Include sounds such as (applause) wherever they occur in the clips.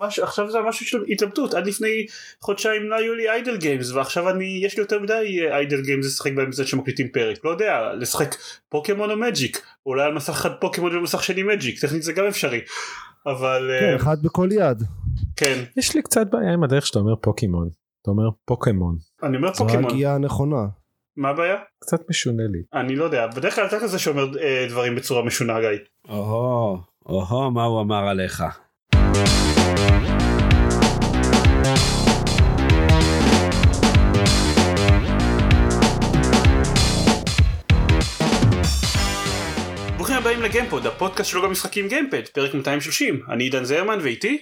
משהו, עכשיו זה משהו של התלבטות עד לפני חודשיים לא היו לי idle games ועכשיו אני יש לי יותר מדי idle games לשחק בהם בזה שמקליטים פרק לא יודע לשחק פוקימון או מג'יק אולי על מסך אחד פוקימון ומסך שני מג'יק טכנית זה גם אפשרי אבל כן, אחד בכל יד. כן יש לי קצת בעיה עם הדרך שאתה אומר פוקימון אתה אומר פוקימון אני אומר זו פוקימון הגיעה הנכונה. מה הבעיה? קצת משונה לי אני לא יודע בדרך כלל אתה כזה שאומר אה, דברים בצורה משונה גיא. או-הו, או-הו, מה הוא אמר עליך. ברוכים הבאים לגיימפוד הפודקאסט שלו במשחקים גיימפד פרק 230 אני עידן זרמן ואיתי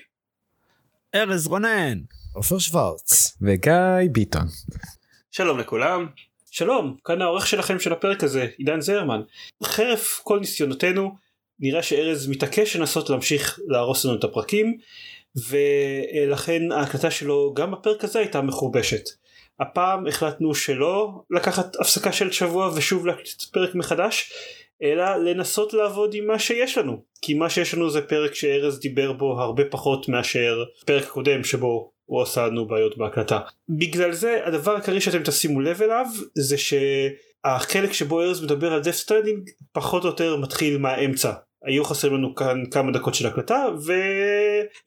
ארז רונן. עופר שוורץ. וגיא ביטון שלום לכולם. שלום כאן העורך שלכם של הפרק הזה עידן זרמן. חרף כל ניסיונותינו נראה שארז מתעקש לנסות להמשיך להרוס לנו את הפרקים ולכן ההקלטה שלו גם בפרק הזה הייתה מחורבשת. הפעם החלטנו שלא לקחת הפסקה של שבוע ושוב להקליט פרק מחדש אלא לנסות לעבוד עם מה שיש לנו כי מה שיש לנו זה פרק שארז דיבר בו הרבה פחות מאשר פרק קודם שבו הוא עשה לנו בעיות בהקלטה. בגלל זה הדבר העיקרי שאתם תשימו לב אליו זה שהחלק שבו ארז מדבר על Death Stranding פחות או יותר מתחיל מהאמצע. היו חסרים לנו כאן כמה דקות של הקלטה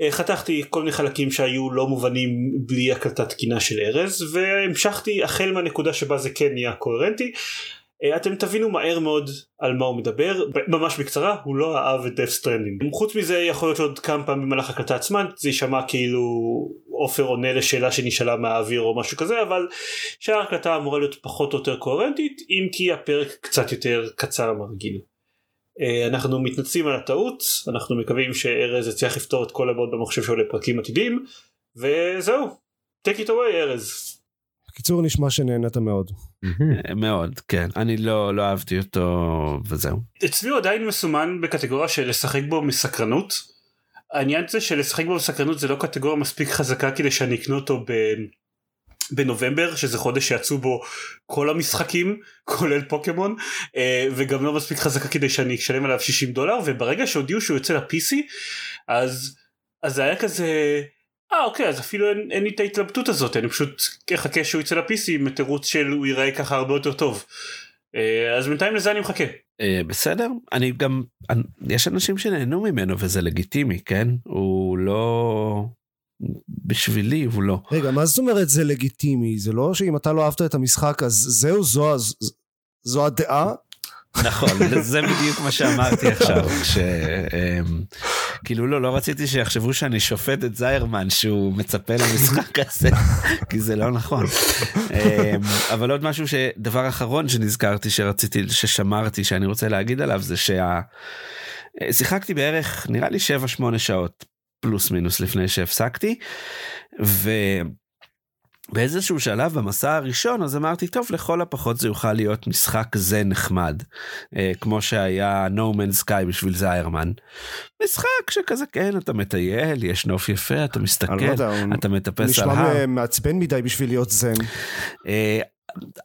וחתכתי כל מיני חלקים שהיו לא מובנים בלי הקלטה תקינה של ארז והמשכתי החל מהנקודה שבה זה כן נהיה קוהרנטי. אתם תבינו מהר מאוד על מה הוא מדבר ממש בקצרה הוא לא אהב את Death Stranding חוץ מזה יכול להיות שעוד כמה פעמים במהלך הקלטה עצמה זה יישמע כאילו עופר עונה לשאלה שנשאלה מהאוויר או משהו כזה אבל שאר ההקלטה אמורה להיות פחות או יותר קוהרנטית אם כי הפרק קצת יותר קצר מרגיל. אנחנו מתנצלים על הטעות אנחנו מקווים שארז יצליח לפתור את כל הבעיות במחשב שלו לפרקים עתידים וזהו take it away ארז. בקיצור נשמע שנהנית מאוד. אה, מאוד, כן. אני לא לא אהבתי אותו וזהו. אצלי הוא עדיין מסומן בקטגוריה של לשחק בו מסקרנות. העניין זה שלשחק בו מסקרנות זה לא קטגוריה מספיק חזקה כדי שאני אקנה אותו ב... בנובמבר שזה חודש שיצאו בו כל המשחקים כולל פוקימון אה, וגם לא מספיק חזקה כדי שאני אשלם עליו 60 דולר וברגע שהודיעו שהוא יוצא ל-PC אז אז זה היה כזה אה אוקיי אז אפילו אין, אין לי את ההתלבטות הזאת אני פשוט אחכה שהוא יצא ל-PC עם תירוץ של הוא ייראה ככה הרבה יותר טוב. אה, אז בינתיים לזה אני מחכה. אה, בסדר. אני גם אני, יש אנשים שנהנו ממנו וזה לגיטימי כן? הוא לא בשבילי הוא לא. רגע מה זאת אומרת זה לגיטימי? זה לא שאם אתה לא אהבת את המשחק אז זהו זו זו הדעה? נכון (laughs) זה בדיוק מה שאמרתי (laughs) עכשיו כש... כאילו לא לא רציתי שיחשבו שאני שופט את זיירמן שהוא מצפה למשחק (laughs) הזה כי זה לא נכון. אבל עוד משהו שדבר אחרון שנזכרתי שרציתי ששמרתי שאני רוצה להגיד עליו זה ששיחקתי בערך נראה לי 7-8 שעות פלוס מינוס לפני שהפסקתי. ו... באיזשהו שלב במסע הראשון אז אמרתי טוב לכל הפחות זה יוכל להיות משחק זה נחמד אה, כמו שהיה No Man's Sky בשביל זיירמן. משחק שכזה כן אתה מטייל יש נוף יפה אתה מסתכל לא יודע, אתה מטפס על הר. נשמע מעצבן מדי בשביל להיות זן. אה,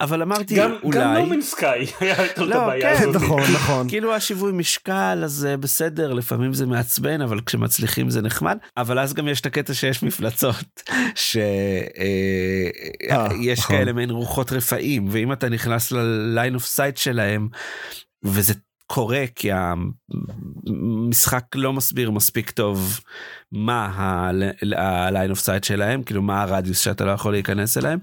אבל אמרתי גם, אולי גם נומן סקאי (laughs) היה יותר את לא, הבעיה כן, הזאת. נכון נכון כאילו השיווי משקל אז אה, בסדר לפעמים זה מעצבן אבל כשמצליחים זה נחמד אבל אז גם יש את הקטע שיש מפלצות שיש אה, נכון. כאלה מעין רוחות רפאים ואם אתה נכנס ל line of sight שלהם וזה קורה כי המשחק לא מסביר מספיק טוב מה ה line of sight שלהם כאילו מה הרדיוס שאתה לא יכול להיכנס אליהם.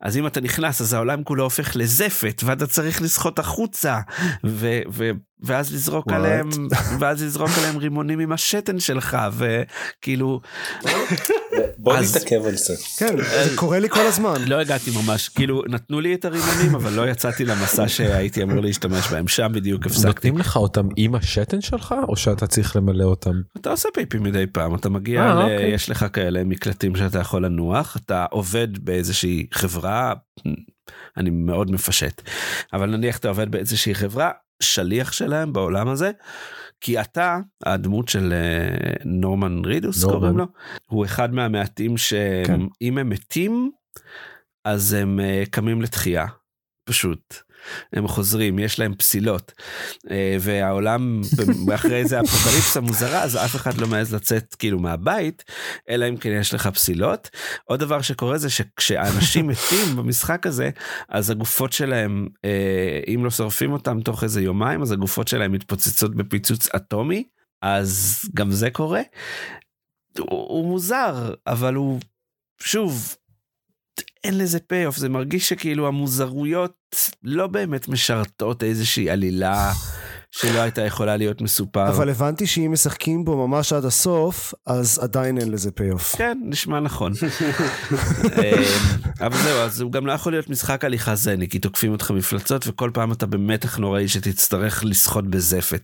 אז אם אתה נכנס אז העולם כולו הופך לזפת ואתה צריך לשחות החוצה ו, ו, ואז לזרוק What? עליהם ואז לזרוק עליהם רימונים עם השתן שלך וכאילו בוא אז- נתעכב על זה. כן זה קורה לי כל הזמן לא הגעתי ממש כאילו נתנו לי את הרימונים אבל לא יצאתי למסע שהייתי אמור להשתמש בהם שם בדיוק הפסקתי. נותנים לך אותם עם השתן שלך או שאתה צריך למלא אותם? אתה עושה פיפי מדי פעם אתה מגיע אה, ל... אוקיי. יש לך כאלה מקלטים שאתה יכול לנוח אתה עובד באיזושהי חברה אני מאוד מפשט אבל נניח אתה עובד באיזושהי חברה שליח שלהם בעולם הזה כי אתה הדמות של אה, נורמן רידוס נורמן. קוראים לו הוא אחד מהמעטים כן. שאם הם מתים אז הם אה, קמים לתחייה. פשוט. הם חוזרים, יש להם פסילות. אה, והעולם אחרי איזה אפוקליפסה מוזרה, אז אף אחד לא מעז לצאת כאילו מהבית, אלא אם כן יש לך פסילות. עוד דבר שקורה זה שכשאנשים (laughs) מתים במשחק הזה, אז הגופות שלהם, אה, אם לא שורפים אותם תוך איזה יומיים, אז הגופות שלהם מתפוצצות בפיצוץ אטומי, אז גם זה קורה. הוא, הוא מוזר, אבל הוא, שוב, אין לזה פי אוף זה מרגיש שכאילו המוזרויות לא באמת משרתות איזושהי עלילה שלא הייתה יכולה להיות מסופר. אבל הבנתי שאם משחקים בו ממש עד הסוף אז עדיין אין לזה פי אוף. כן נשמע נכון. (laughs) אמ, אבל זהו אז הוא גם לא יכול להיות משחק הליכה זני כי תוקפים אותך מפלצות וכל פעם אתה במתח נוראי שתצטרך לשחות בזפת.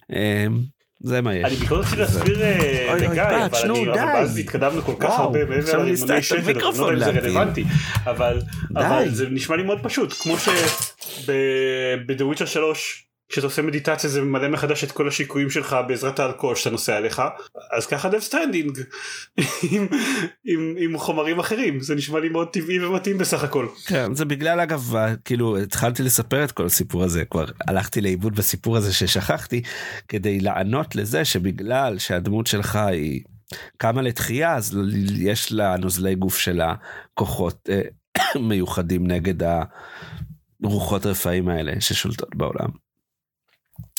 זה מה יש. אני בכל זאת להסביר אה, לגיא, אבל אני, אז התקדמנו כל כך הרבה מעבר לרימוני שפל, אני לא יודע אם זה רלוונטי, אבל זה נשמע לי מאוד פשוט, כמו שב"דה וויצ'ר 3" כשאתה עושה מדיטציה זה ממלא מחדש את כל השיקויים שלך בעזרת האלכוהול שאתה נוסע עליך אז ככה Death Stranding (laughs) עם, עם, עם חומרים אחרים זה נשמע לי מאוד טבעי ומתאים בסך הכל. כן זה בגלל אגב כאילו התחלתי לספר את כל הסיפור הזה כבר הלכתי לאיבוד בסיפור הזה ששכחתי כדי לענות לזה שבגלל שהדמות שלך היא קמה לתחייה אז יש לה נוזלי גוף שלה כוחות אה, (coughs) מיוחדים נגד הרוחות רפאים האלה ששולטות בעולם.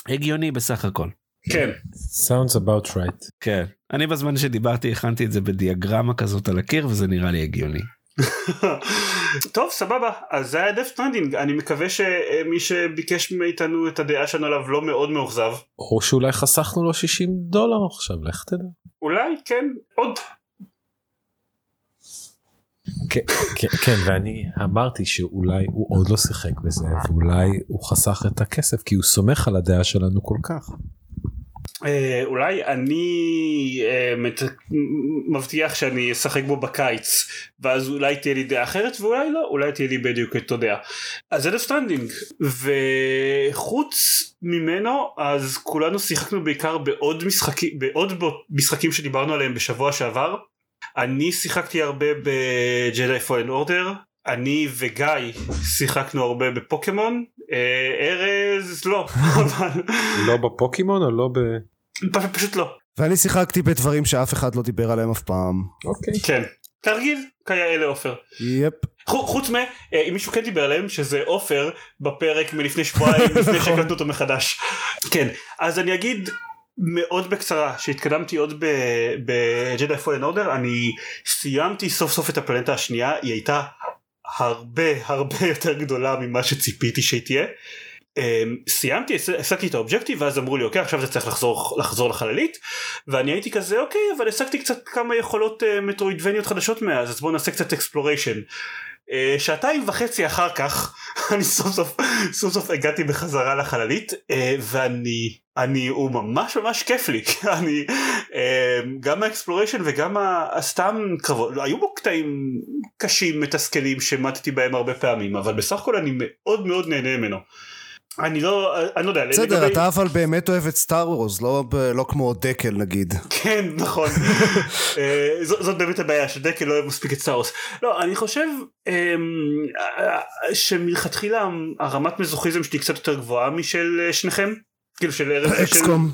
הגיוני בסך הכל. כן. sounds about right. כן. אני בזמן שדיברתי הכנתי את זה בדיאגרמה כזאת על הקיר וזה נראה לי הגיוני. (laughs) טוב סבבה אז זה היה Death Stranding אני מקווה שמי שביקש מאיתנו את הדעה שלנו עליו לא מאוד מאוכזב. או שאולי חסכנו לו 60 דולר עכשיו לך תדע. אולי כן עוד כן, כן, כן ואני אמרתי שאולי הוא עוד לא שיחק בזה ואולי הוא חסך את הכסף כי הוא סומך על הדעה שלנו כל כך. אה, אולי אני אה, מבטיח שאני אשחק בו בקיץ ואז אולי תהיה לי דעה אחרת ואולי לא אולי תהיה לי בדיוק את הדעה. אז זה Stranding וחוץ ממנו אז כולנו שיחקנו בעיקר בעוד משחקים בעוד משחקים שדיברנו עליהם בשבוע שעבר אני שיחקתי הרבה ב Jedi Fallen Order אני וגיא שיחקנו הרבה בפוקימון אה, ארז לא (laughs) אבל לא בפוקימון או לא ב... פשוט לא. ואני שיחקתי בדברים שאף אחד לא דיבר עליהם אף פעם. אוקיי. כן. כרגיל כיאה לעופר. יפ. חוץ מ... אה, אם מישהו כן דיבר עליהם שזה עופר בפרק מלפני שבועיים לפני (laughs) שהקלטנו אותו מחדש. כן אז אני אגיד מאוד בקצרה שהתקדמתי עוד בג'די פולן אורדר אני סיימתי סוף סוף את הפלנטה השנייה היא הייתה הרבה הרבה יותר גדולה ממה שציפיתי שהיא תהיה. אמ, סיימתי השגתי את ה objective ואז אמרו לי אוקיי עכשיו אתה צריך לחזור לחזור לחללית ואני הייתי כזה אוקיי אבל השגתי קצת כמה יכולות uh, מטרואידווניות חדשות מאז אז בוא נעשה קצת exploration שעתיים וחצי אחר כך (laughs) אני סוף סוף סוף סוף הגעתי בחזרה לחללית uh, ואני אני הוא ממש ממש כיף לי (laughs) אני uh, גם ה exploration וגם הסתם קרבות היו בו קטעים קשים מתסכלים שמטתי בהם הרבה פעמים אבל בסך הכל אני מאוד מאוד נהנה ממנו. אני לא, אני לא יודע. בסדר, לגבי... אתה אבל באמת אוהב את סטאר וורס, לא, לא כמו דקל נגיד. כן, נכון. (laughs) אה, זאת, זאת באמת הבעיה, שדקל לא אוהב מספיק את סטאר וורס. לא, אני חושב אה, שמלכתחילה הרמת מזוכיזם שלי קצת יותר גבוהה משל אה, שניכם. כאילו של ארץ אקסקום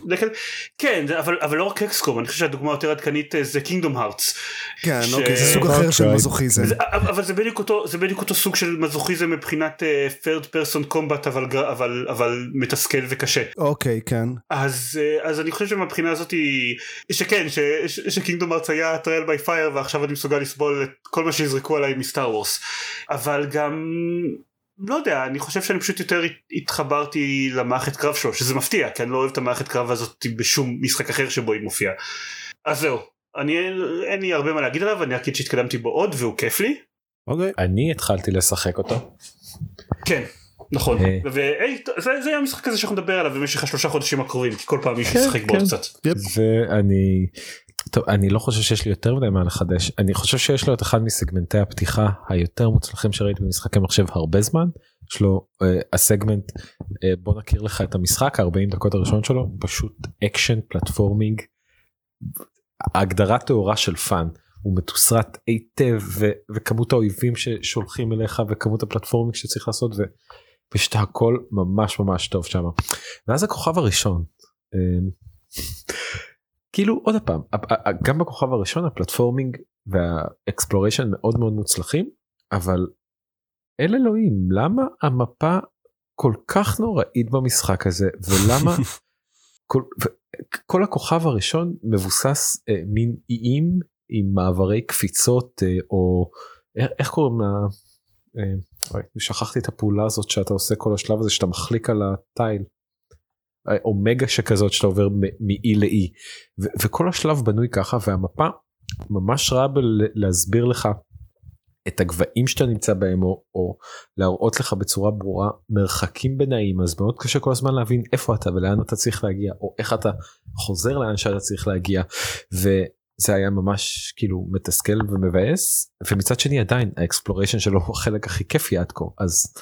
כן אבל אבל לא רק XCOM אני חושב שהדוגמה יותר עדכנית אה, זה Kingdom Hearts. כן אוקיי זה סוג אחר של מזוכיזם. אבל זה בדיוק אותו זה בדיוק אותו סוג של מזוכיזם מבחינת אה, third person combat אבל אבל אבל מתסכל וקשה. אוקיי כן. אז אה, אז אני חושב שמבחינה הזאת שכן ש Kingdom Hearts היה trial by fire ועכשיו אני מסוגל לסבול את כל מה שיזרקו עליי מ Star Wars אבל גם לא יודע אני חושב שאני פשוט יותר התחברתי למערכת קרב שלו שזה מפתיע כי אני לא אוהב את המערכת קרב הזאת בשום משחק אחר שבו היא מופיעה. אז זהו אני אין לי הרבה מה להגיד עליו אני אגיד שהתקדמתי בו עוד והוא כיף לי. אוקיי. אני התחלתי לשחק אותו. כן נכון וזה יהיה המשחק הזה שאנחנו נדבר עליו במשך השלושה חודשים הקרובים כי כל פעם מישהו כן, ישחק בו עוד כן. קצת. ואני טוב אני לא חושב שיש לי יותר מדי מה לחדש אני חושב שיש לו את אחד מסגמנטי הפתיחה היותר מוצלחים שראיתי במשחקי מחשב הרבה זמן יש לו uh, ה segment uh, בוא נכיר לך את המשחק 40 דקות הראשון שלו פשוט אקשן platforming הגדרה טהורה של fun הוא מתוסרט היטב ו- וכמות האויבים ששולחים אליך וכמות ה platforming שצריך לעשות פשוט הכל ממש ממש טוב שם. ואז הכוכב הראשון. כאילו עוד פעם גם בכוכב הראשון ה platforming וה exploration מאוד מאוד מוצלחים אבל אל אלוהים למה המפה כל כך נוראית במשחק הזה ולמה (laughs) כל, כל הכוכב הראשון מבוסס אה, מין איים עם מעברי קפיצות אה, או איך קוראים לה אה, שכחתי את הפעולה הזאת שאתה עושה כל השלב הזה שאתה מחליק על הטייל. אומגה שכזאת שאתה עובר מאי לאי וכל השלב בנוי ככה והמפה ממש רעה בלהסביר לך את הגבהים שאתה נמצא בהם או, או להראות לך בצורה ברורה מרחקים ביניים אז מאוד קשה כל הזמן להבין איפה אתה ולאן אתה צריך להגיע או איך אתה חוזר לאן שאתה צריך להגיע. וזה היה ממש כאילו מתסכל ומבאס. ומצד שני עדיין ה exploration שלו הוא החלק הכי כיפי עד כה. אז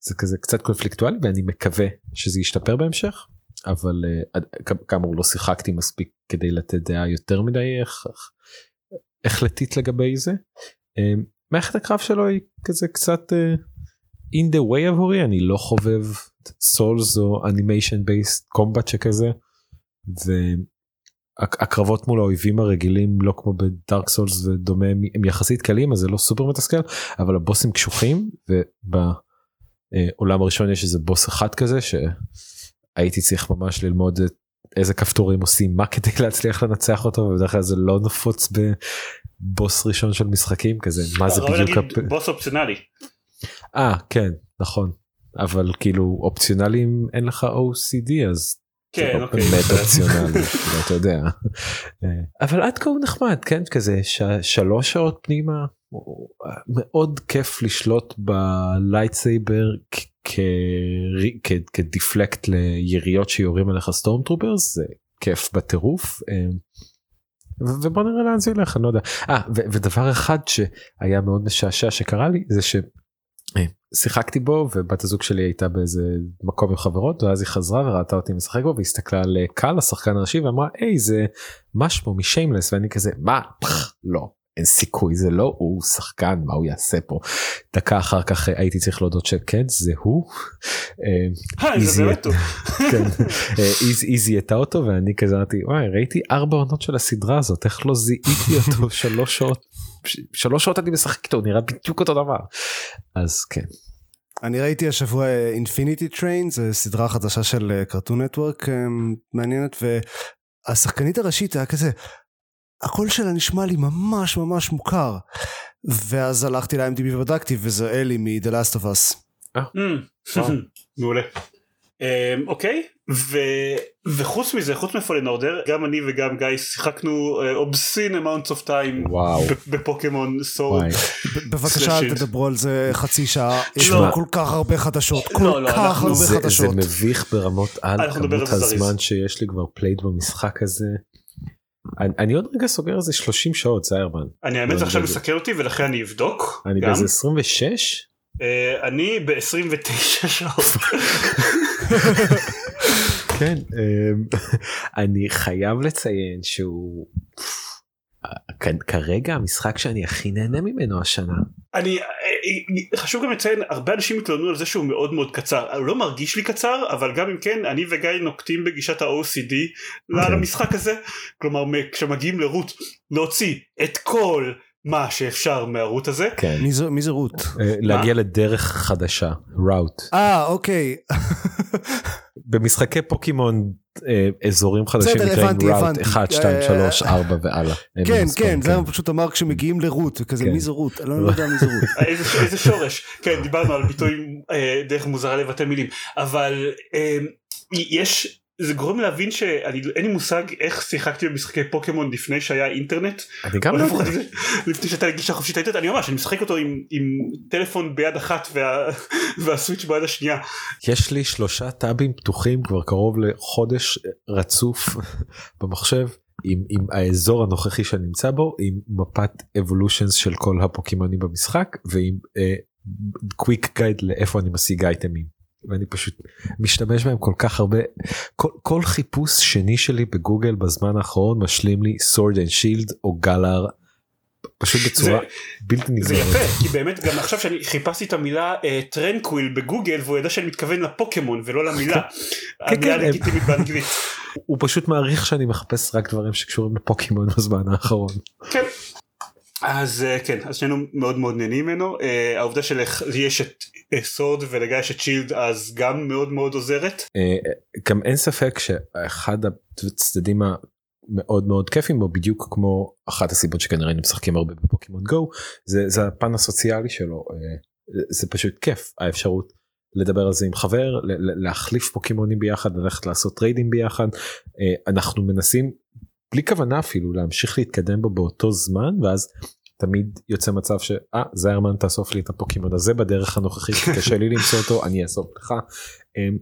זה כזה קצת קונפליקטואלי ואני מקווה שזה ישתפר בהמשך אבל uh, כאמור לא שיחקתי מספיק כדי לתת דעה יותר מדי החלטית לגבי זה. Um, מערכת הקרב שלו היא כזה קצת uh, in the way עבורי אני לא חובב סולס או animation based combat שכזה. והקרבות מול האויבים הרגילים לא כמו בדארק סולס ודומה הם יחסית קלים אז זה לא סופר מתסכל אבל הבוסים קשוחים ובעולם הראשון יש איזה בוס אחד כזה שהייתי צריך ממש ללמוד איזה כפתורים עושים מה כדי להצליח לנצח אותו ובדרך כלל זה לא נפוץ בוס ראשון של משחקים כזה מה זה בדיוק הפ... בוס אופציונלי. אה כן נכון אבל כאילו אופציונליים אין לך OCD אז כן, לא אוקיי. באמת (laughs) אופציונלי אתה יודע אבל עד כה הוא נחמד כן כזה. שלוש שעות פנימה מאוד כיף לשלוט ב lightsaber כ deflect ליריות שיורים עליך stormtroopers זה כיף בטירוף. ובוא נראה לאן זה ילך אני לא יודע. אה ודבר אחד שהיה מאוד משעשע שקרה לי זה ששיחקתי בו ובת הזוג שלי הייתה באיזה מקום עם חברות ואז היא חזרה וראתה אותי משחק בו והסתכלה על Cal השחקן הראשי ואמרה היי זה משמו מ Shameless ואני כזה מה? לא אין סיכוי זה לא הוא שחקן מה הוא יעשה פה דקה אחר כך הייתי צריך להודות שכן זה הוא. איזי הייתה אותו ואני כזה אמרתי וואי ראיתי ארבע עונות של הסדרה הזאת איך לא זיהיתי אותו (laughs) שלוש שעות שלוש שעות אני משחק איתו נראה בדיוק אותו דבר אז כן. אני ראיתי השבוע Infinity Train זה סדרה חדשה של Cartoon Network מעניינת והשחקנית הראשית היה כזה הקול שלה נשמע לי ממש ממש מוכר. ואז הלכתי ל-IMDB ובדקתי וזה Ellie מ-The Last of Us. (laughs) מעולה. אוקיי וחוץ מזה חוץ מ Fallen Order גם אני וגם גיא שיחקנו obscene amounts of time בפוקימון Sword. (laughs) בבקשה אל תדברו על זה חצי שעה יש לנו כל כך הרבה חדשות כל כך הרבה חדשות. זה מביך ברמות על כמות הזמן שיש לי כבר played במשחק הזה. אני עוד רגע סוגר איזה 30 שעות זיירמן. אני האמת עכשיו מסקר אותי ולכן אני אבדוק. אני באיזה 26? אני ב-29 שעות. (laughs) כן אני חייב לציין שהוא כרגע המשחק שאני הכי נהנה ממנו השנה. אני חשוב גם לציין הרבה אנשים התלוננו על זה שהוא מאוד מאוד קצר הוא לא מרגיש לי קצר אבל גם אם כן אני וגיא נוקטים בגישת ה-OCD okay. למשחק הזה כלומר כשמגיעים לרות להוציא את כל מה שאפשר מהרות הזה. כן. מי, זו, מי זה רות? להגיע לדרך חדשה, ראוט. אה אוקיי. (laughs) במשחקי פוקימון אזורים חדשים נקראים ראוט 1, 2, 3, 4 והלאה. כן כן זה פשוט אמר כשמגיעים לרות כזה מי זה רות אני לא יודע מי זה רות. (laughs) איזה שורש. כן דיברנו על ביטוי דרך מוזרה לבטא מילים. אבל יש זה גורם להבין שאני אין לי מושג איך שיחקתי במשחקי פוקימון לפני שהיה אינטרנט. אני גם לא יודע. (laughs) לפני שהייתה לי גישה חופשית לאינטרנט אני ממש אני משחק אותו עם, עם טלפון ביד אחת וה, (laughs) והסוויץ' ביד השנייה. יש לי שלושה טאבים פתוחים כבר קרוב לחודש רצוף (laughs) במחשב. עם, עם האזור הנוכחי שאני נמצא בו עם מפת אבולושנס של כל הפוקימונים במשחק ועם קוויק uh, guide לאיפה אני משיג אייטמים. ואני פשוט משתמש בהם כל כך הרבה כל, כל חיפוש שני שלי בגוגל בזמן האחרון משלים לי sword and shield או Galar פשוט בצורה זה- בלתי זה נגמרת. יפה כי באמת גם עכשיו שאני חיפשתי את המילה אה, tranquil בגוגל והוא ידע שאני מתכוון לפוקימון ולא למילה. כן, המילה הם- לגיטימית באנגלית. הוא פשוט מעריך שאני מחפש רק דברים שקשורים לפוקימון בזמן האחרון. כן. אז אה, כן אז שנינו מאוד מאוד נהנים ממנו. אה, העובדה שלי יש את אה, Sword ולגיא יש את Shield אז גם מאוד מאוד עוזרת. גם אין ספק שאחד הצדדים המאוד מאוד כיפים בו בדיוק כמו אחת הסיבות שכנראה היינו משחקים הרבה בפוקימון Go זה זה הפן הסוציאלי שלו. זה פשוט כיף האפשרות לדבר על זה עם חבר להחליף פוקימונים ביחד ללכת לעשות טריידים ביחד. אנחנו מנסים בלי כוונה אפילו להמשיך להתקדם בו באותו זמן ואז תמיד יוצא מצב שאה זיירמן תאסוף לי את הפוקימון הזה בדרך הנוכחית קשה לי למצוא אותו (laughs) אני אאסוף לך. אמ,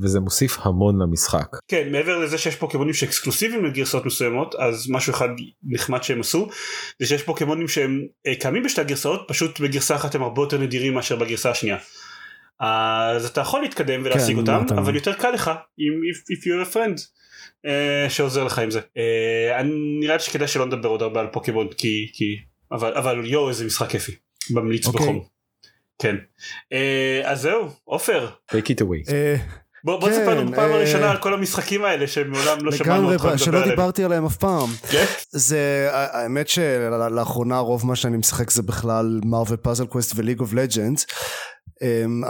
וזה מוסיף המון למשחק. כן מעבר לזה שיש פוקימונים שאקסקלוסיביים לגרסאות מסוימות אז משהו אחד נחמד שהם עשו זה שיש פוקימונים שהם אה, קיימים בשתי הגרסאות פשוט בגרסה אחת הם הרבה יותר נדירים מאשר בגרסה השנייה. אז אתה יכול להתקדם ולהשיג כן, אותם אבל יותר קל לך אם if, if you're a friend שעוזר לך עם זה. אה, אני נראה לי שכדאי שלא נדבר עוד הרבה על פוקימון כי כי אבל אבל יואו איזה משחק כיפי ממליץ אוקיי. בחום. כן. אה, אז זהו עופר take it away. אה, בוא בוא כן, תספר לנו בפעם אה, הראשונה על כל המשחקים האלה שמעולם לא שמענו אותך שלא עליהם. דיברתי עליהם אף פעם. כן? זה האמת שלאחרונה רוב מה שאני משחק זה בכלל Marvel Puzzle Quest ו League of Legends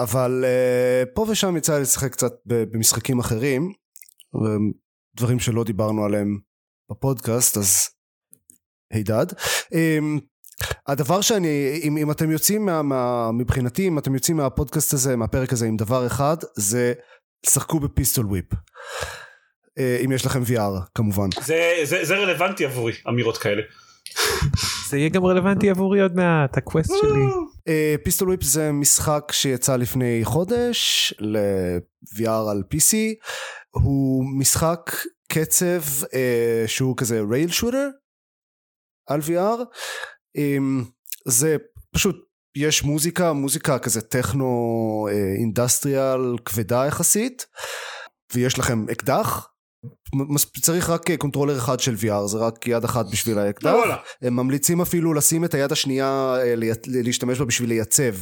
אבל אה, פה ושם יצא לי לשחק קצת ב- במשחקים אחרים דברים שלא דיברנו עליהם בפודקאסט אז הידד. אמ, הדבר שאני אם, אם אתם יוצאים מה, מה, מבחינתי אם אתם יוצאים מהפודקאסט הזה מהפרק הזה עם דבר אחד זה שחקו בפיסטול וויפ. אה, אם יש לכם VR כמובן. זה, זה, זה רלוונטי עבורי אמירות כאלה. זה יהיה גם רלוונטי עבורי עוד מעט הקווסט שלי. Pistol Whip זה משחק שיצא לפני חודש ל-VR על PC הוא משחק קצב אה, שהוא כזה rail shooter על VR אה, זה פשוט יש מוזיקה מוזיקה כזה טכנו אה, industrial כבדה יחסית ויש לכם אקדח. צריך רק אה, controller אחד של VR זה רק יד אחת בשביל האקדח. וואלה. הם ממליצים אפילו לשים את היד השנייה אה, להשתמש בה בשביל לייצב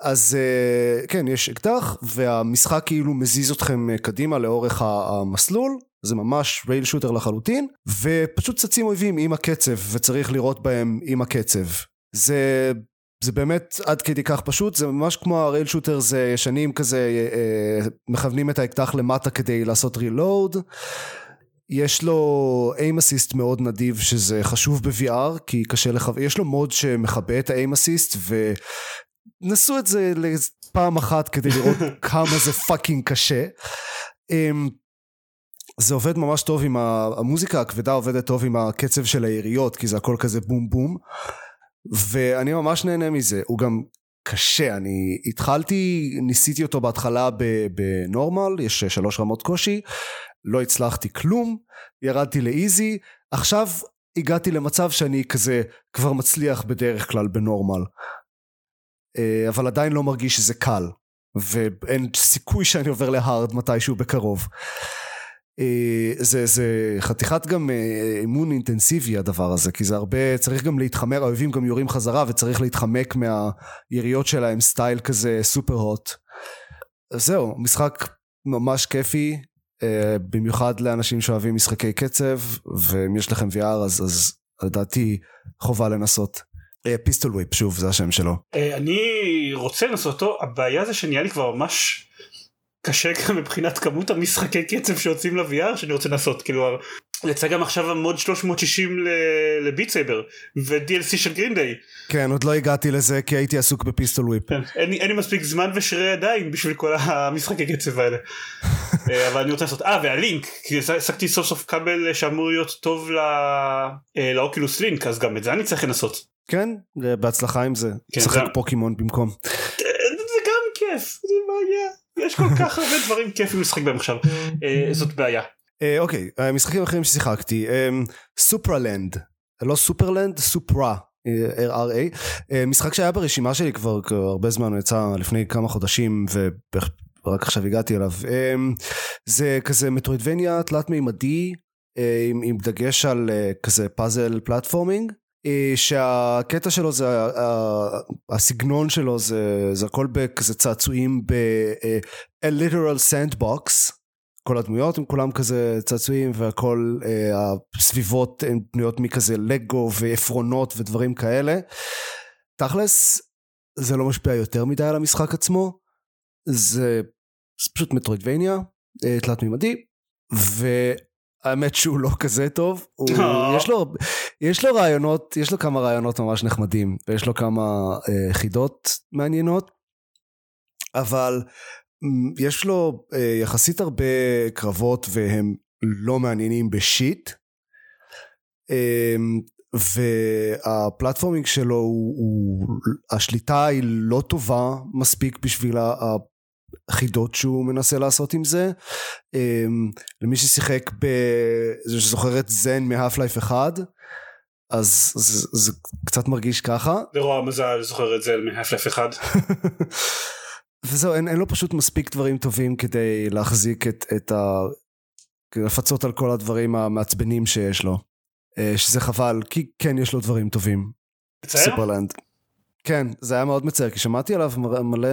אז אה, כן יש אקדח והמשחק כאילו מזיז אתכם אה, קדימה לאורך המסלול. זה ממש רייל שוטר לחלוטין ופשוט צצים אויבים עם הקצב וצריך לראות בהם עם הקצב. זה זה באמת עד כדי כך פשוט זה ממש כמו הרייל שוטר זה ישנים כזה אה, אה, מכוונים את האקדח למטה כדי לעשות רילוד יש לו aim assist מאוד נדיב שזה חשוב ב-VR כי קשה לך, יש לו mode שמכבה את ה aim assist ונסו את זה פעם אחת כדי לראות (laughs) כמה זה fucking קשה. אמ, זה עובד ממש טוב עם המוזיקה הכבדה עובדת טוב עם הקצב של היריות כי זה הכל כזה בום בום. ואני ממש נהנה מזה הוא גם קשה. אני התחלתי ניסיתי אותו בהתחלה בנורמל יש שלוש רמות קושי לא הצלחתי כלום ירדתי לאיזי. עכשיו הגעתי למצב שאני כזה כבר מצליח בדרך כלל בנורמל אבל עדיין לא מרגיש שזה קל ואין סיכוי שאני עובר להארד מתישהו בקרוב. אה, זה, זה חתיכת גם אה, אימון אינטנסיבי הדבר הזה כי זה הרבה צריך גם להתחמק האויבים גם יורים חזרה וצריך להתחמק מהיריות שלהם סטייל כזה סופר הוט זהו משחק ממש כיפי אה, במיוחד לאנשים שאוהבים משחקי קצב ואם יש לכם VR אז, אז לדעתי חובה לנסות Pistol Whip שוב זה השם שלו. אה, אני רוצה לנסות אותו. הבעיה זה שנהיה לי כבר ממש קשה גם מבחינת כמות המשחקי קצב שיוצאים ל-VR שאני רוצה לנסות. כאילו יצא גם עכשיו ה mode 360 ל Beat Saber ו-DLC של Green Day כן עוד לא הגעתי לזה כי הייתי עסוק ב Pistol Whip כן, אין, לי- אין לי מספיק זמן ושרירי ידיים בשביל כל המשחקי קצב האלה. (laughs) אה, אבל אני רוצה לעשות אה והלינק כי השגתי סוף סוף כבל שאמור להיות טוב אה, ל Oculus Link אז גם את זה אני צריך לנסות כן אה, בהצלחה עם זה. כן, שחק זה- פוקימון במקום. זה גם כיף זה בעיה יש כל כך הרבה דברים כיפים לשחק בהם עכשיו. אה, זאת בעיה. אה, אוקיי אה, משחקים אחרים ששיחקתי Superland. לא Superland Supra RRA משחק שהיה ברשימה שלי כבר הרבה זמן הוא יצא לפני כמה חודשים ורק עכשיו הגעתי אליו. זה כזה מטרואידבניה תלת מימדי עם, עם דגש על כזה פאזל פלטפורמינג שהקטע שלו זה, הסגנון שלו זה, זה הכל בכזה צעצועים ב... אה, literal sandbox. כל הדמויות הם כולם כזה צעצועים והכל אה, הסביבות הן בנויות מכזה לגו ועפרונות ודברים כאלה. תכלס זה לא משפיע יותר מדי על המשחק עצמו זה, זה פשוט מטרוידבניה אה, תלת מימדי והאמת שהוא לא כזה טוב הוא, אה. יש, לו, יש לו רעיונות יש לו כמה רעיונות ממש נחמדים ויש לו כמה אה, חידות מעניינות אבל יש לו אה, יחסית הרבה קרבות והם לא מעניינים בשיט אה, והפלטפורמינג שלו הוא, הוא השליטה היא לא טובה מספיק בשביל החידות שהוא מנסה לעשות עם זה אה, למי ששיחק ב... זה שזוכר את זן מהאף לייף 1 אז זה, זה קצת מרגיש ככה לרוע המזל זוכר את זה מהפלף אחד. (laughs) וזהו, אין, אין לו פשוט מספיק דברים טובים כדי להחזיק את, את ה... כדי לפצות על כל הדברים המעצבנים שיש לו. אה, שזה חבל, כי כן יש לו דברים טובים. מצער? סופרלנד. כן, זה היה מאוד מצער, כי שמעתי עליו מלא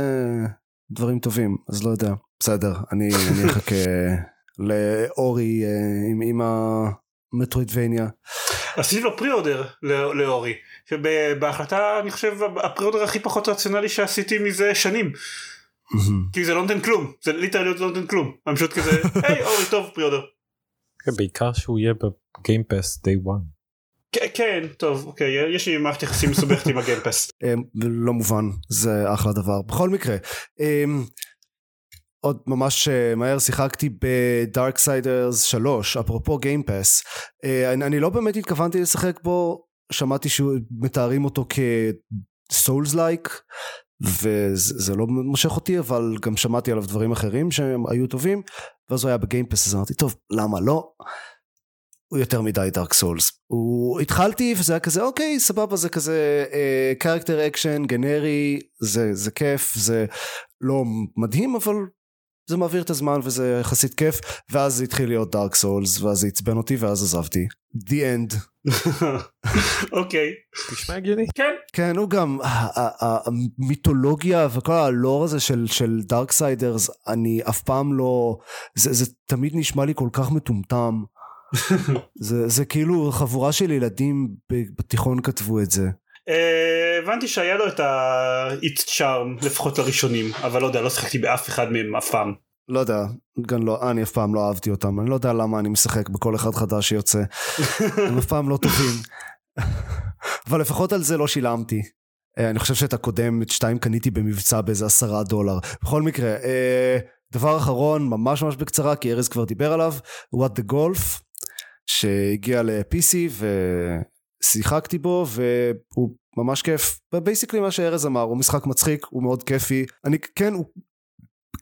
דברים טובים, אז לא יודע. בסדר, אני, אני אחכה (laughs) לאורי אה, עם, עם המטרוידבניה. עשיתי לו פרי אורדר לא- לאורי. שבהחלטה אני חושב ה pre-order הכי פחות רציונלי שעשיתי מזה שנים. כי זה לא נותן כלום זה literally לא נותן כלום. אני פשוט כזה היי Ori טוב pre-order. כן, בעיקר שהוא יהיה ב Game Pass day one. כן, טוב אוקיי יש לי מערכת יחסים מסובכת עם ה Game Pass. (laughs) אה, לא מובן, זה אחלה דבר. בכל מקרה, אה, עוד ממש אה, מהר שיחקתי ב Darksiders 3, אפרופו Game Pass. אני, אני לא באמת התכוונתי לשחק בו, שמעתי שמתארים אותו כ souls-like, וזה לא מושך אותי, אבל גם שמעתי עליו דברים אחרים שהם היו טובים, ואז הוא היה ב Game Pass, אז אמרתי, טוב, למה לא? הוא יותר מדי Dark Souls. הוא התחלתי וזה היה כזה אוקיי סבבה זה כזה character action גנרי זה זה כיף זה לא מדהים אבל זה מעביר את הזמן וזה יחסית כיף ואז זה התחיל להיות Dark Souls ואז זה עצבן אותי ואז עזבתי. The end. (laughs) אוקיי נשמע הגיוני. כן כן הוא גם המיתולוגיה וכל הלור הזה של של Darksiders אני אף פעם לא זה, זה תמיד נשמע לי כל כך מטומטם. זה, זה כאילו חבורה של ילדים בתיכון כתבו את זה. אה, הבנתי שהיה לו את ה-charm לפחות לראשונים אבל לא יודע לא שיחקתי באף אחד מהם אף פעם. לא יודע, גם לא, אני אף פעם לא אהבתי אותם, אני לא יודע למה אני משחק בכל אחד חדש שיוצא, (laughs) הם אף פעם לא טובים. אבל לפחות על זה לא שילמתי. אה, אני חושב שאת הקודם, את שתיים קניתי במבצע באיזה עשרה דולר. בכל מקרה, אה, דבר אחרון, ממש ממש בקצרה, כי ארז כבר דיבר עליו, What the Golf, שהגיע ל-PC ושיחקתי בו, והוא ממש כיף. ובייסיקלי מה שארז אמר, הוא משחק מצחיק, הוא מאוד כיפי. אני, כן, הוא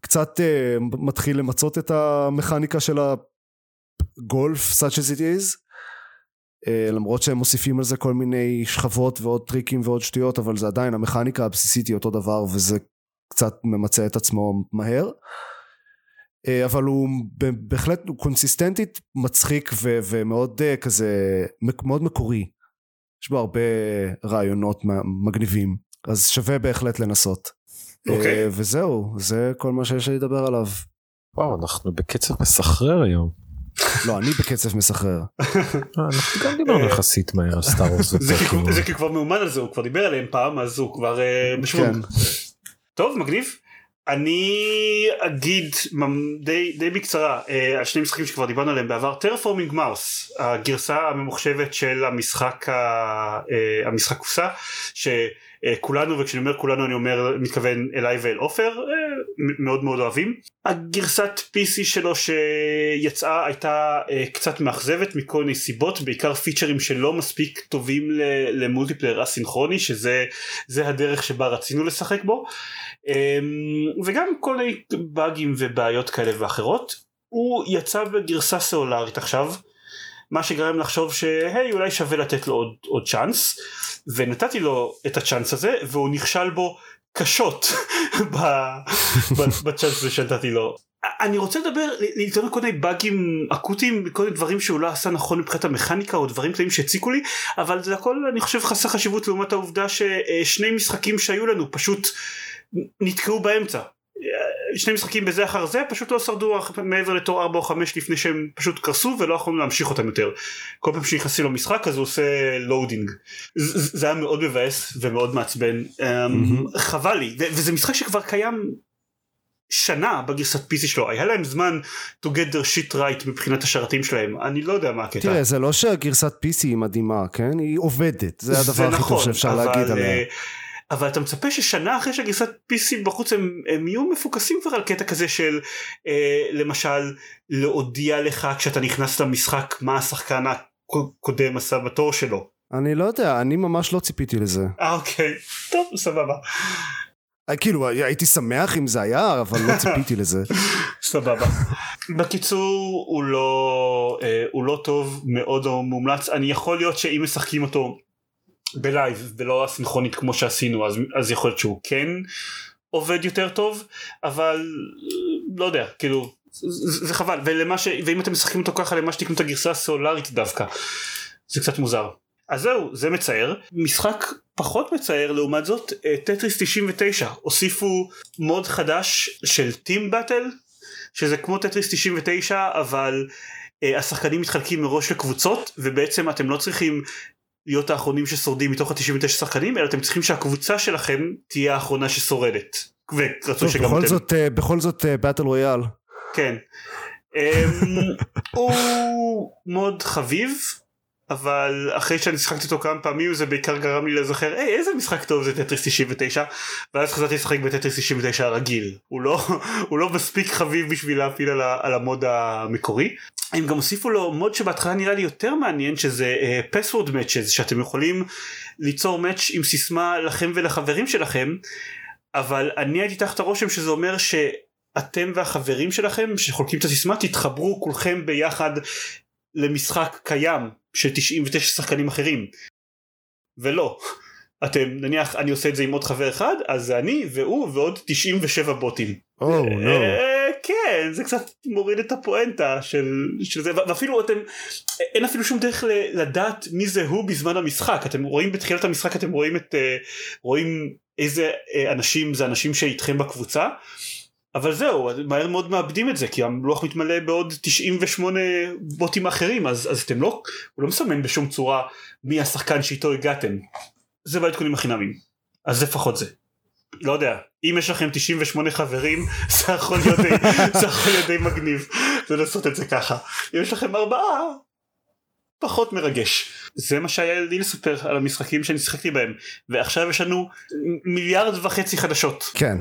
קצת uh, מתחיל למצות את המכניקה של הגולף, such as it is. Uh, למרות שהם מוסיפים על זה כל מיני שכבות ועוד טריקים ועוד שטויות, אבל זה עדיין המכניקה הבסיסית היא אותו דבר וזה קצת ממצה את עצמו מהר. Uh, אבל הוא בהחלט הוא קונסיסטנטית מצחיק ו- ומאוד uh, כזה מאוד מקורי. יש בו הרבה רעיונות מגניבים אז שווה בהחלט לנסות. אוקיי. אה, וזהו, זה כל מה שיש לי לדבר עליו. וואו אנחנו בקצב מסחרר היום. (laughs) לא, אני בקצב מסחרר. אה, אנחנו גם דיברנו יחסית מהר על Star Wars. זה כי כבר- מאומן על זה הוא כבר דיבר עליהם פעם אז הוא כבר אה. כן. טוב מגניב. אני אגיד די, די בקצרה אה, על שני משחקים שכבר דיברנו עליהם בעבר Terraforming Mars הגרסה הממוחשבת של המשחק ה- אה, המשחק קופסה שכולנו וכשאני אומר כולנו אני אומר מתכוון אליי ואל עופר אה, מאוד מאוד אוהבים. הגרסת PC שלו שיצאה הייתה אה, קצת מאכזבת מכל מיני סיבות בעיקר פיצ'רים שלא מספיק טובים למולטיפלייר אסינכרוני שזה זה הדרך שבה רצינו לשחק בו. אמ, וגם כל מיני באגים ובעיות כאלה ואחרות. הוא יצא בגרסה סלולרית עכשיו מה שגרם לחשוב שהי אולי שווה לתת לו עוד, עוד צ'אנס. ונתתי לו את הצ'אנס הזה והוא נכשל בו קשות בצ'אנס הזה שנתתי לו. אני רוצה לדבר, להתערב כל מיני באגים אקוטיים, כל מיני דברים שהוא לא עשה נכון מבחינת המכניקה או דברים קטנים שהציקו לי, אבל זה הכל אני חושב חסר חשיבות לעומת העובדה ששני משחקים שהיו לנו פשוט נתקעו באמצע. שני משחקים בזה אחר זה פשוט לא שרדו מעבר לתור 4 או 5 לפני שהם פשוט קרסו ולא יכולנו להמשיך אותם יותר. כל פעם שנכנסים למשחק אז הוא עושה loading. זה היה מאוד מבאס ומאוד מעצבן. Mm-hmm. חבל לי וזה משחק שכבר קיים שנה בגרסת PC שלו היה להם זמן to get their shit right מבחינת השרתים שלהם אני לא יודע מה הקטע. תראה זה לא שהגרסת PC היא מדהימה כן היא עובדת זה הדבר הכי נכון, טוב שאפשר להגיד עליה. אה, אבל אתה מצפה ששנה אחרי שהגרסת PC בחוץ הם, הם יהיו מפוקסים כבר על קטע כזה של אה, למשל להודיע לך כשאתה נכנס למשחק מה השחקן הקודם עשה בתור שלו. אני לא יודע אני ממש לא ציפיתי לזה. אה אוקיי טוב סבבה. אה, כאילו הייתי שמח אם זה היה אבל לא ציפיתי לזה. (laughs) סבבה. בקיצור הוא לא אה, הוא לא טוב מאוד או מומלץ אני יכול להיות שאם משחקים אותו בלייב ולא הסינכרונית כמו שעשינו אז, אז יכול להיות שהוא כן עובד יותר טוב אבל לא יודע כאילו זה, זה חבל. ולמה ש... ואם אתם משחקים אותו ככה למה שתקנו את הגרסה הסלולרית דווקא? זה קצת מוזר. אז זהו זה מצער. משחק פחות מצער לעומת זאת Tetris 99 הוסיפו mode חדש של Team Battle שזה כמו Tetris 99 אבל uh, השחקנים מתחלקים מראש לקבוצות ובעצם אתם לא צריכים להיות האחרונים ששורדים מתוך ה-99 שחקנים אלא אתם צריכים שהקבוצה שלכם תהיה האחרונה ששורדת. ורצו שגם בכל אתם. זאת אה, בכל זאת באטל רויאל. כן. אמ, הוא מאוד חביב אבל אחרי שאני שיחקתי אותו כמה פעמים זה בעיקר גרם לי לזכר היי איזה משחק טוב זה טטריס 99 ואז חזרתי לשחק בטטריס 99 הרגיל. הוא לא (laughs) הוא לא מספיק חביב בשביל להפיל על, על המוד המקורי. הם גם הוסיפו לו מוד שבהתחלה נראה לי יותר מעניין שזה uh, password matches שאתם יכולים ליצור match עם סיסמה לכם ולחברים שלכם אבל אני הייתי תחת הרושם שזה אומר שאתם והחברים שלכם שחולקים את הסיסמה תתחברו כולכם ביחד למשחק קיים של 99 שחקנים אחרים. ולא. אתם נניח אני עושה את זה עם עוד חבר אחד אז זה אני והוא ועוד 97 בוטים. Oh, no. כן זה קצת מוריד את הפואנטה של, של זה. ואפילו אתם אין אפילו שום דרך לדעת מי זה הוא בזמן המשחק. אתם רואים בתחילת המשחק אתם רואים את רואים איזה אנשים זה אנשים שאיתכם בקבוצה אבל זהו מהר מאוד מאבדים את זה כי הלוח מתמלא בעוד 98 בוטים אחרים אז, אז אתם לא הוא לא מסמן בשום צורה מי השחקן שאיתו הגעתם. זה בעדכונים החינמים. אז לפחות זה. לא יודע אם יש לכם 98 חברים (laughs) זה יכול להיות די, (laughs) זה יכול להיות די מגניב לעשות את זה ככה. אם יש לכם ארבעה פחות מרגש. זה מה שהיה לי לספר על המשחקים שאני שיחקתי בהם. ועכשיו יש לנו מיליארד וחצי חדשות. כן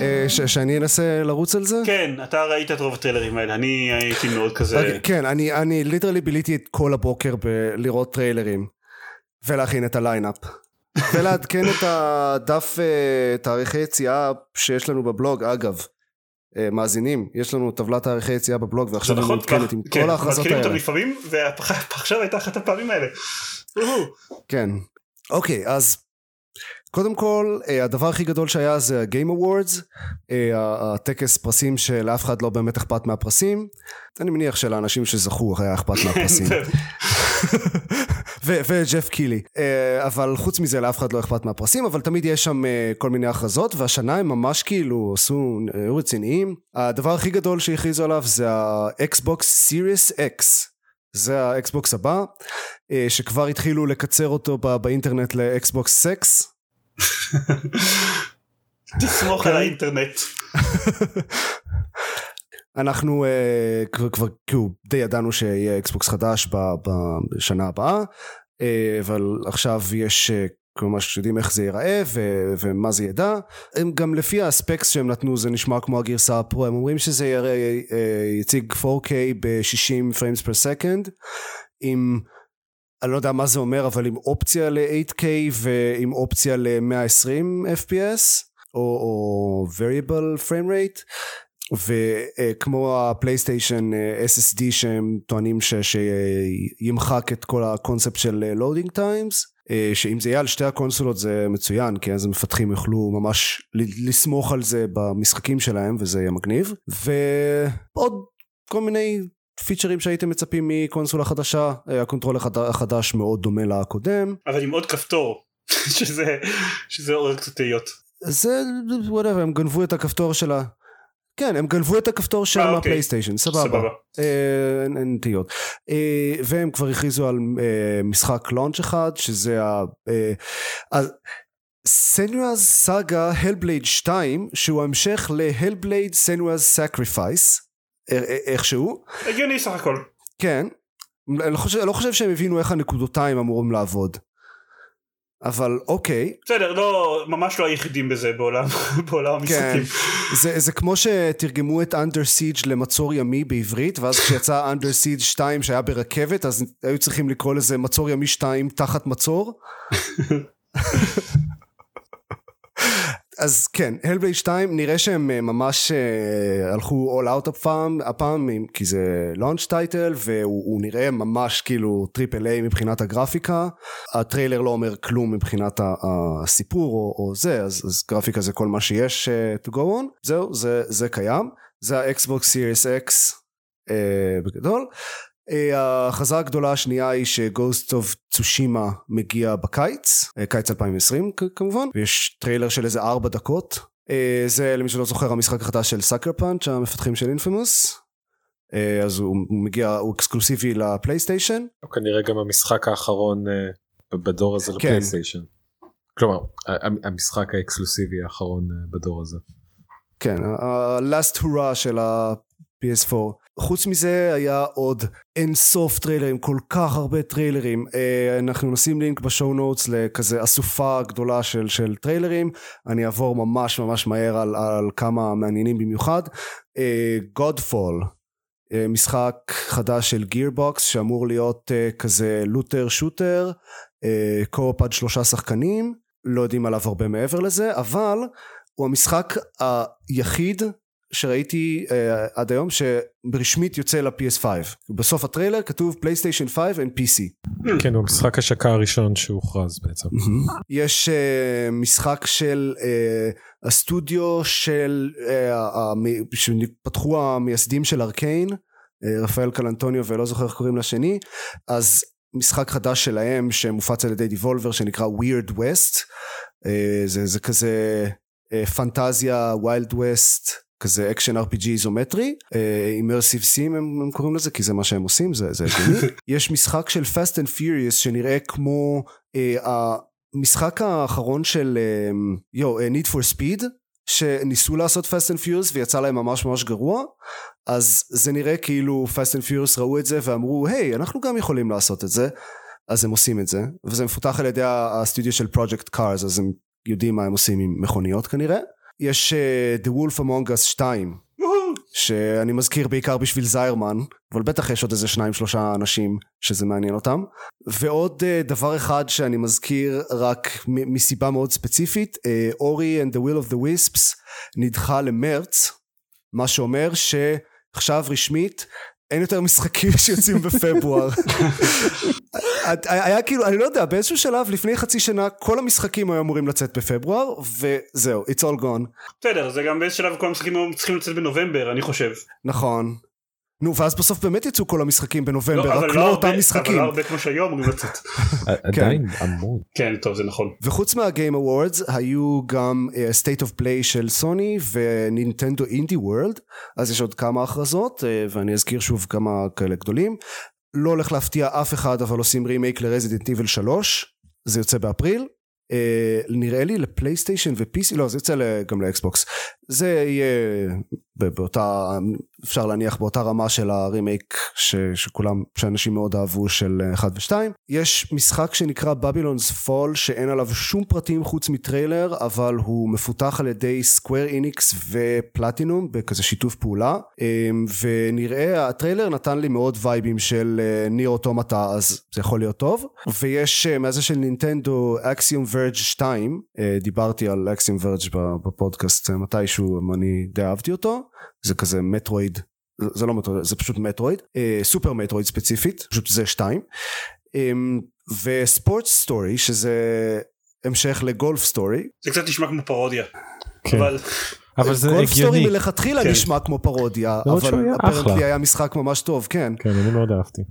אה, שאני אנסה לרוץ על זה? כן, אתה ראית את רוב הטריילרים האלה, אני הייתי מאוד כזה... אוקיי, כן, אני literally ביליתי את כל הבוקר בלראות טריילרים ולהכין את ה lineup. (laughs) ולעדכן את הדף אה, תאריכי יציאה שיש לנו בבלוג, אגב. אה, מאזינים, יש לנו טבלת תאריכי יציאה בבלוג ועכשיו היא נכון, מעודכנת עם כן, כל ההכרזות מתחילות אותם האלה. לפעמים ועכשיו הייתה אחת הפעמים האלה. כן. אוקיי, אז קודם כל, אה, הדבר הכי גדול שהיה זה ה-Game Awards, אה, הטקס פרסים שלאף אחד לא באמת אכפת מהפרסים. אני מניח שלאנשים שזכו היה אכפת מהפרסים. (laughs) ו- וג'ף קיילי. אה, אבל חוץ מזה לאף אחד לא אכפת מהפרסים, אבל תמיד יש שם אה, כל מיני הכרזות, והשנה הם ממש כאילו עשו, היו רציניים. הדבר הכי גדול שהכריזו עליו זה ה-Xbox Series X. זה ה Xbox הבא, אה, שכבר התחילו לקצר אותו באינטרנט ל Xbox Sex. (laughs) תסמוך כן. על האינטרנט. (laughs) אנחנו uh, כבר, כבר כאילו די ידענו שיהיה Xbox חדש ב, בשנה הבאה, uh, אבל עכשיו יש uh, ממש יודעים איך זה ייראה ו, ומה זה ידע. הם גם לפי האספקס שהם נתנו זה נשמע כמו הגרסה הפרו, הם אומרים שזה יראה, uh, יציג 4K ב-60 frames per second, עם אני לא יודע מה זה אומר אבל עם אופציה ל-8K ועם אופציה ל-120 FPS או, או variable frame rate וכמו הפלייסטיישן SSD שהם טוענים ש, שימחק את כל הקונספט של loading times שאם זה יהיה על שתי הקונסולות זה מצוין כי אז המפתחים יוכלו ממש לסמוך על זה במשחקים שלהם וזה יהיה מגניב. ועוד כל מיני פיצ'רים שהייתם מצפים מקונסולה חדשה הקונטרולר החדש מאוד דומה לקודם. אבל עם עוד כפתור (laughs) שזה שזה עורר קצת תהיות. זה whatever הם גנבו את הכפתור של ה... כן הם גנבו את הכפתור של אה, ה PlayStation סבבה, סבבה. אה, אין- נטיות אה, והם כבר הכריזו על משחק launch אחד שזה ה... אז Senua's Saga: Hellblade 2 שהוא המשך ל Hellblade: Senua's Sacrifice איכשהו. הגיוני סך הכל. כן. אני לא חושב, לא חושב שהם הבינו איך הנקודותיים אמורים לעבוד אבל אוקיי. בסדר לא ממש לא היחידים בזה בעולם (laughs) בעולם כן, המשחקים זה, זה כמו שתרגמו את Under Siege למצור ימי בעברית ואז כשיצא Under Siege 2 שהיה ברכבת אז היו צריכים לקרוא לזה מצור ימי 2 תחת מצור (laughs) אז כן, Hellblade 2 נראה שהם אה, ממש אה, הלכו all out הפעם, הפעם עם- כי זה launch title והוא הוא נראה ממש כאילו triple A מבחינת הגרפיקה. הטריילר לא אומר כלום מבחינת הסיפור או, או זה אז, אז גרפיקה זה כל מה שיש אה, to go on. זהו זה, זה קיים. זה ה Xbox Series X בגדול אה, ההכרזה הגדולה השנייה היא ש Ghost of Tsushima מגיע בקיץ, אה, קיץ 2020 כ- כמובן, ויש טריילר של איזה ארבע דקות. אה, זה למי שלא זוכר המשחק החדש של Sucker Punch המפתחים של Infamous. אז הוא, הוא מגיע, הוא אקסקלוסיבי ל PlayStation. כנראה גם המשחק האחרון בדור הזה כן. ל PlayStation. כלומר המשחק האקסקלוסיבי האחרון בדור הזה. כן, ה-last hurrah של ה-PS4. חוץ מזה היה עוד אין סוף טריילרים, כל כך הרבה טריילרים. אה, אנחנו נשים לינק ב show notes לכזה אסופה גדולה של, של טריילרים. אני אעבור ממש ממש מהר על, על כמה מעניינים במיוחד. אה, Godfall, אה, משחק חדש של Gearbox שאמור להיות כזה looter shooter, co-op עד שלושה שחקנים. לא יודעים עליו הרבה מעבר לזה, אבל הוא המשחק היחיד שראיתי אה, עד היום שברשמית יוצא ל-PS5. בסוף הטריילר כתוב פלייסטיישן 5 and PC. כן הוא המשחק השקה הראשון שהוכרז בעצם. יש אה, משחק של אה, הסטודיו של, אה, שפתחו המייסדים של Arkane, אה, רפאל קלנטוניו ולא זוכר איך קוראים לשני, אז משחק חדש שלהם שמופץ על ידי Devolver שנקרא Weird West, אה, זה, זה כזה אה, פנטזיה wild west. כזה action RPG איזומטרי, immersive sim הם, קוראים לזה כי זה מה שהם עושים, זה, הגיוני. (laughs) יש משחק של Fast and Furious שנראה כמו אה, המשחק האחרון של אה, יו, אה, Need for Speed, שניסו לעשות Fast and Furious ויצא להם ממש ממש גרוע, אז זה נראה כאילו Fast and Furious ראו את זה ואמרו, היי, hey, אנחנו גם יכולים לעשות את זה, אז הם עושים את זה, וזה מפותח על ידי הסטודיו של Project Cars, אז הם יודעים מה הם עושים עם מכוניות כנראה. יש uh, The Wolf Among Us 2 שאני מזכיר בעיקר בשביל זיירמן אבל בטח יש עוד איזה שניים שלושה אנשים שזה מעניין אותם. ועוד uh, דבר אחד שאני מזכיר רק מסיבה מאוד ספציפית אורי uh, and the will of the wisps נדחה למרץ מה שאומר שעכשיו רשמית אין יותר משחקים (laughs) שיוצאים בפברואר. היה כאילו, אני לא יודע, באיזשהו שלב לפני חצי שנה כל המשחקים היו אמורים לצאת בפברואר, וזהו, it's all gone. בסדר זה גם באיזה שלב כל המשחקים היו צריכים לצאת בנובמבר אני חושב. נכון. נו, ואז בסוף באמת יצאו כל המשחקים בנובמבר, אבל רק לא אותם הרבה- משחקים. אבל לא הרבה כמו שהיום אמורים לצאת. (laughs) עדיין המון. כן טוב זה נכון. וחוץ מה Game Awards היו גם State of Play של סוני ונינטנדו Indie World אז יש עוד כמה הכרזות אה, ואני אזכיר שוב כמה כאלה גדולים לא הולך להפתיע אף אחד אבל עושים רימייק ל Resident Evil 3 זה יוצא באפריל אה, נראה לי לפלייסטיישן ו-PC לא זה יוצא ל- גם ל Xbox זה יהיה באותה אפשר להניח באותה רמה של הרימייק ש, שכולם שאנשים מאוד אהבו של 1 ו-2 יש משחק שנקרא Babylon's Fall שאין עליו שום פרטים חוץ מטריילר אבל הוא מפותח על ידי Square Enix ו Platinum בכזה שיתוף פעולה. אמ, ונראה הטריילר נתן לי מאוד וייבים של Nier Automata אז זה יכול להיות טוב. ויש אה, מהזה של נינטנדו Axiom Verge 2 אה, דיברתי על Axiom Verge בפודקאסט אה, מתישהו שהוא, אני די אהבתי אותו, זה כזה Metroid, זה לא Metroid, זה פשוט Metroid, אה, Super Metroid ספציפית, פשוט זה שתיים, אה, ו Sports Story שזה המשך ל Golf Story, זה קצת נשמע כמו פרודיה. כן. אבל אבל זה Golf Story הגיוני. מלכתחילה כן. נשמע כמו פרודיה, אבל אחלה. היה משחק ממש טוב, כן. כן, אני מאוד אהבתי.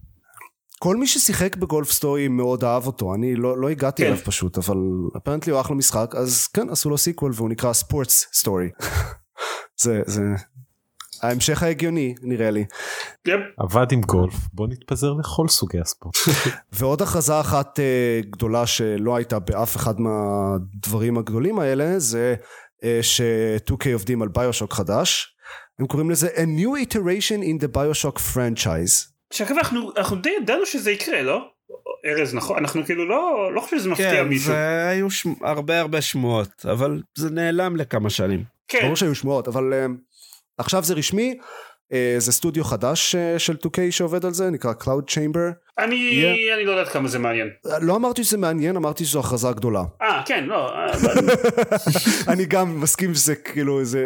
כל מי ששיחק ב Golf Story מאוד אהב אותו, אני לא, לא הגעתי כן. אליו פשוט, אבל apparently הוא אחלה משחק, אז כן, עשו לו sequel והוא נקרא Sports Story. (laughs) זה, זה ההמשך ההגיוני נראה לי. יפ, עבד עם גולף, בוא נתפזר לכל סוגי הספורט. (laughs) ועוד הכרזה אחת אה, גדולה שלא הייתה באף אחד מהדברים הגדולים האלה, זה אה, ש-2K עובדים על ביושוק חדש. הם קוראים לזה A New Iteration in the Bioshock Franchise. שאגב אנחנו אנחנו די ידענו שזה יקרה לא? ארז נכון אנחנו כאילו לא לא חושב שזה מפתיע כן, מישהו. זה היו שמ... הרבה הרבה שמועות, אבל זה נעלם לכמה שנים. כן. ברור שהיו שמועות, אבל uh, עכשיו זה רשמי, uh, זה סטודיו חדש uh, של 2K שעובד על זה, נקרא Cloud Chamber. אני Yeah. אני לא יודעת כמה זה מעניין. Uh, לא אמרתי שזה מעניין, אמרתי שזו הכרזה גדולה. אה כן לא אבל (laughs) אני גם מסכים שזה כאילו, זה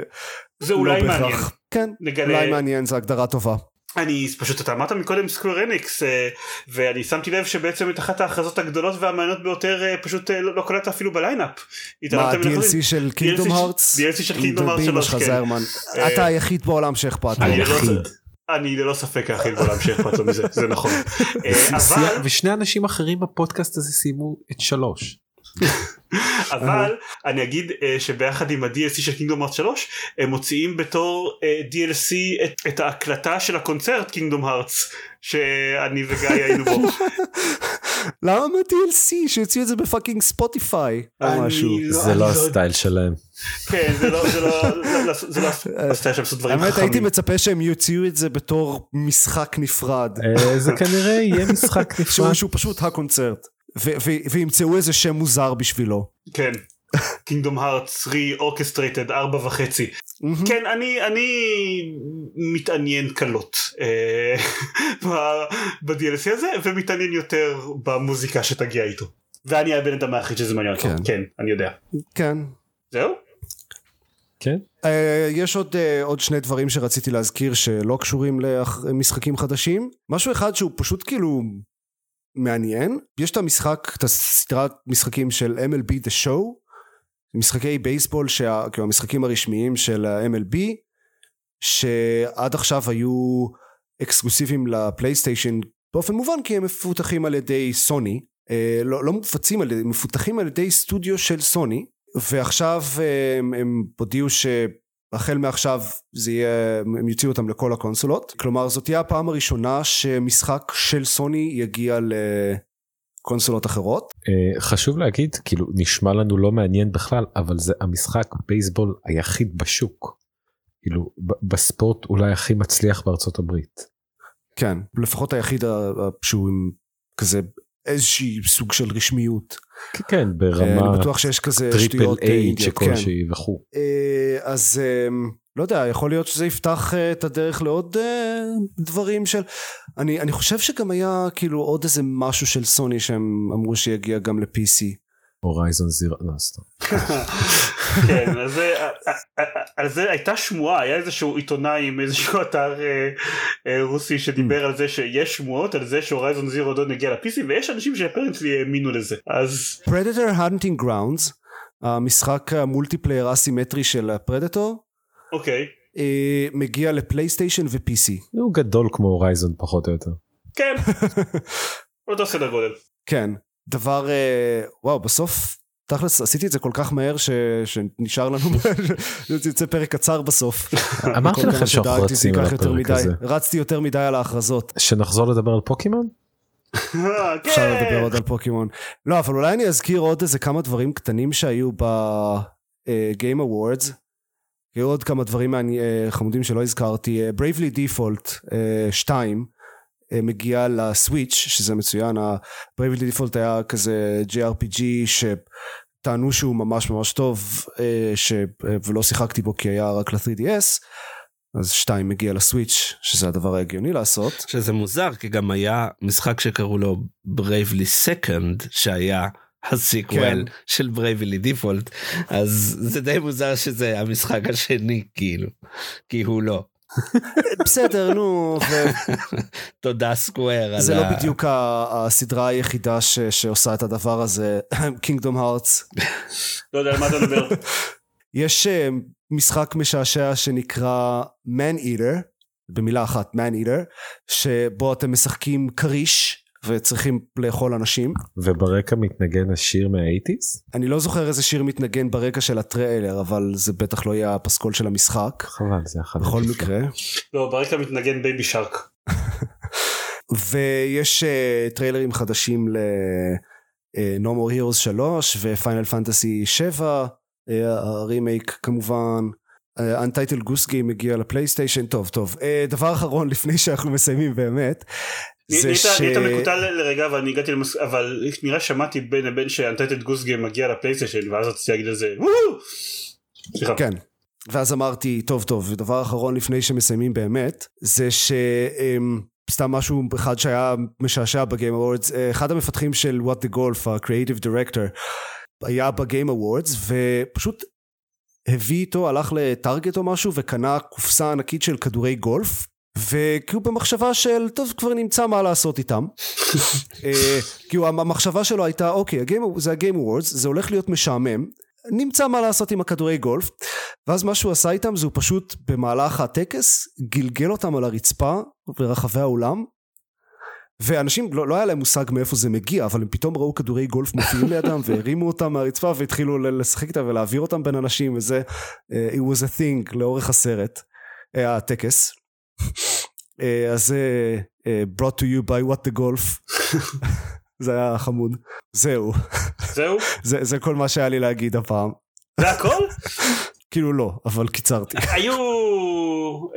זה לא אולי בהכרח. מעניין. כן, נגלה- אולי מעניין, זו הגדרה טובה. אני פשוט אתה אמרת מקודם סקוור אניקס אה, ואני שמתי לב שבעצם את אחת ההכרזות הגדולות והמעניינות ביותר אה, פשוט אה, לא לא קולטת אפילו בליינאפ. מה, התעלמתם לחלוטין. DLC של קינגדום DLC הארטס? DLC של Kingdom Hearts 3, כן. אתה היחיד בעולם שאכפת לו. אני ללא- היחיד. אני ללא ספק היחיד בעולם שאכפת לו מזה זה נכון. (laughs) ושני אנשים אחרים בפודקאסט הזה סיימו את שלוש. אבל אני אגיד אה, שביחד עם ה-DLC של קינגדום הארט 3 הם מוציאים בתור אה, DLC את, את ההקלטה של הקונצרט Kingdom Hearts שאני וגיא (laughs) היינו בו. למה מה-DLC? שיוציאו את זה ב fucking Spotify. או משהו. לא- זה לא לא- הסטייל שלהם. כן זה לא זה לא (laughs) לא- זה הסטייל שלהם לעשות דברים האמת הייתי חכמים. מצפה שהם יוציאו את זה בתור משחק נפרד. אה, זה כנראה יהיה משחק (laughs) נפרד. שהוא שהוא פשוט הקונצרט. ו- ו- וימצאו איזה שם מוזר בשבילו. כן. Kingdom Hearts re-orchestrated ארבע וחצי. כן אני אני מתעניין קלות אה, ב-DLC הזה ומתעניין יותר במוזיקה שתגיע איתו. ואני הבן אדם היחיד שזה מעניין אותו. כן. כן אני יודע. כן. זהו? כן? אה, יש עוד, אה, עוד שני דברים שרציתי להזכיר שלא קשורים למשחקים חדשים. משהו אחד שהוא פשוט כאילו מעניין. יש את המשחק, את הסדרת משחקים של MLB The Show. משחקי בייסבול, שה, כאילו המשחקים הרשמיים של ה-MLB, שעד עכשיו היו אקסקלוסיביים לפלייסטיישן באופן מובן כי הם מפותחים על ידי סוני. אה, לא, לא מופצים על ידי, מפותחים על ידי סטודיו של סוני. ועכשיו אה, הם, הם הודיעו שהחל מעכשיו זה יהיה, הם יוציאו אותם לכל הקונסולות. כלומר זאת תהיה הפעם הראשונה שמשחק של סוני יגיע לקונסולות אחרות. אה, חשוב להגיד, כאילו נשמע לנו לא מעניין בכלל, אבל זה המשחק בייסבול היחיד בשוק. כאילו בספורט אולי הכי מצליח בארצות הברית. כן, לפחות היחיד שהוא עם כזה איזושהי סוג של רשמיות. כן, כן, אה, ברמה אני בטוח שיש כזה triple שטויות אה, A אינדיות. כן. וכו'. אה, אז אה, לא יודע, יכול להיות שזה יפתח אה, את הדרך לעוד אה, דברים של... אני, אני חושב שגם היה כאילו עוד איזה משהו של סוני שהם אמרו שיגיע גם ל-PC. Horizon Zero, לא סתם. (laughs) כן, אז זה- על זה הייתה שמועה, היה איזשהו עיתונאי עם איזשהו (laughs) אתר אה, אה, רוסי שדיבר על זה שיש שמועות על זה ש Horizon Zero Dawn הגיע ל-PC ויש אנשים ש apparently האמינו לזה. אז Predator Hunting Grounds, המשחק ה multiplayer אסימטרי של ה Predator, אוקיי. אה, מגיע לפלייסטיישן ו-PC. הוא גדול כמו הורייזון פחות או יותר. כן. (laughs) אותו סדר גודל. כן, דבר, אה, וואו, בסוף, תכלס, עשיתי את זה כל כך מהר ש... שנשאר לנו, (laughs) זה יוצא פרק קצר בסוף. אמרתי כל לכם שאנחנו רצים על הפרק. הזה. רצתי יותר מדי על ההכרזות. שנחזור לדבר על פוקימון? אפשר לדבר כן. עוד על פוקימון. לא, אבל אולי אני אזכיר עוד איזה כמה דברים קטנים שהיו ב-Game Awards. היו עוד כמה דברים אה, חמודים שלא הזכרתי. אה, Bravely Default 2 אה, מגיע ל Switch, שזה מצוין. ה-Bravely Default היה כזה JRPG שטענו שהוא ממש ממש טוב, אה, ש... אה, ולא שיחקתי בו כי היה רק ל-3DS. אז 2 מגיע ל Switch, שזה הדבר ההגיוני לעשות. שזה מוזר כי גם היה משחק שקראו לו Bravely Second שהיה ה sequel כן. של Bravely Default אז זה די מוזר שזה המשחק השני כאילו כי הוא לא. (laughs) בסדר, נו, (laughs) תודה סקוואר. וזה על לא ה- בדיוק הסדרה היחידה ש- שעושה את הדבר הזה, (laughs) קינגדום הארטס. לא יודע על מה אתה מדבר. יש אה, משחק משעשע שנקרא Man Eater, במילה אחת Man Eater, שבו אתם משחקים כריש וצריכים לאכול אנשים. וברקע מתנגן השיר מה eighties? אני לא זוכר איזה שיר מתנגן ברקע של הטריילר, אבל זה בטח לא יהיה הפסקול של המשחק. חבל זה אחד. בכל. מקרה. לא, ברקע מתנגן Baby Shark. (laughs) ויש אה, טריילרים חדשים ל... אה, No More Heroes 3 ו Final Fantasy 7 אה, הרימייק כמובן Untitled Goose Game מגיע לפלייסטיישן טוב טוב uh, דבר אחרון לפני שאנחנו מסיימים באמת זה נהיית ש... נהיית מקוטע ל- לרגע ואני הגעתי למס... אבל נראה שמעתי בין לבין ש Untitled Goose Game מגיע לפלייסטיישן ואז רציתי להגיד על זה וואו! כן. ואז אמרתי, טוב טוב, ודבר אחרון לפני שמסיימים באמת, זה שסתם משהו אחד שהיה משעשע ב Game אחד המפתחים של What the Golf, ה-creative director, היה ב Game Awards, ופשוט הביא איתו, הלך ל Target או משהו, וקנה קופסה ענקית של כדורי גולף, וכאילו במחשבה של, טוב, כבר נמצא מה לעשות איתם. (laughs) אה, כאילו המחשבה שלו הייתה, אוקיי, ה Game, זה ה Game Awards, זה הולך להיות משעמם, נמצא מה לעשות עם הכדורי גולף ואז מה שהוא עשה איתם זה הוא פשוט במהלך הטקס גלגל אותם על הרצפה ברחבי האולם ואנשים לא, לא היה להם מושג מאיפה זה מגיע אבל הם פתאום ראו כדורי גולף מופיעים לידם (laughs) והרימו אותם מהרצפה והתחילו לשחק איתם ולהעביר אותם בין אנשים וזה uh, it was a thing לאורך הסרט uh, הטקס. uh, (laughs) אז זה uh, brought to you by what the golf. (laughs) זה היה חמוד. זהו. זהו? זה, זה כל מה שהיה לי להגיד הפעם. זה הכל? כאילו לא, אבל קיצרתי. (laughs) היו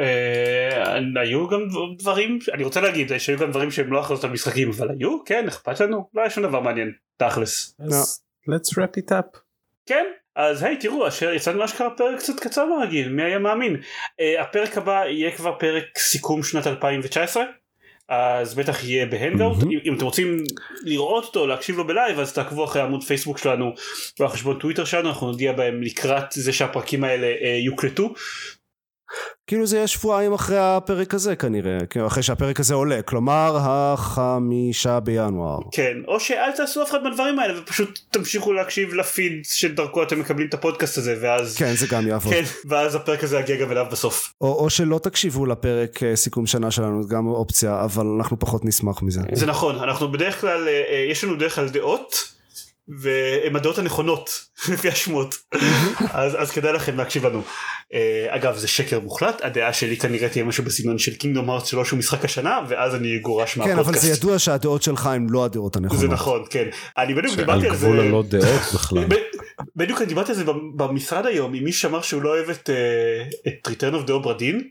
אה, היו גם דברים אני רוצה להגיד שהיו גם דברים שהם לא הכרזות על משחקים אבל היו כן אכפת לנו לא היה שום דבר מעניין תכלס אז let's wrap it up. כן אז היי תראו אשר יצאנו אשכרה פרק קצת קצר מהרגיל מי היה מאמין uh, הפרק הבא יהיה כבר פרק סיכום שנת 2019 אז בטח יהיה ב hangout. מהמם. אם, אם אתם רוצים לראות אותו להקשיב לו ב live אז תעקבו אחרי עמוד פייסבוק שלנו והחשבון טוויטר שלנו. אנחנו נודיע בהם לקראת זה שהפרקים האלה uh, יוקלטו כאילו זה יהיה שבועיים אחרי הפרק הזה כנראה, כאילו אחרי שהפרק הזה עולה, כלומר החמישה בינואר. כן או שאל תעשו אף אחד מהדברים האלה ופשוט תמשיכו להקשיב לפיד שדרכו אתם מקבלים את הפודקאסט הזה ואז כן, זה גם יעבוד. כן ואז הפרק הזה יגיע גם אליו בסוף או, או שלא תקשיבו לפרק אה, סיכום שנה שלנו, גם אופציה, אבל אנחנו פחות נשמח מזה. זה נכון אנחנו בדרך כלל אה, אה, יש לנו בדרך כלל דעות והן הדעות הנכונות (laughs) לפי השמות. אז, אז כדאי לכם להקשיב לנו. אה, אגב זה שקר מוחלט הדעה שלי כנראה תהיה משהו בסגנון של קינגדום הארץ שלו שהוא משחק השנה ואז אני אגורש כן, אבל מהפודקאסט. זה ידוע שהדעות שלך הן לא הדעות הנכונות. זה נכון כן. אני בדיוק דיברתי על זה גבול הלא דעות בכלל. בדיוק אני דיברתי על זה במשרד היום עם מי שאמר שהוא לא אוהב את, אה, את Return of the Obra Dinn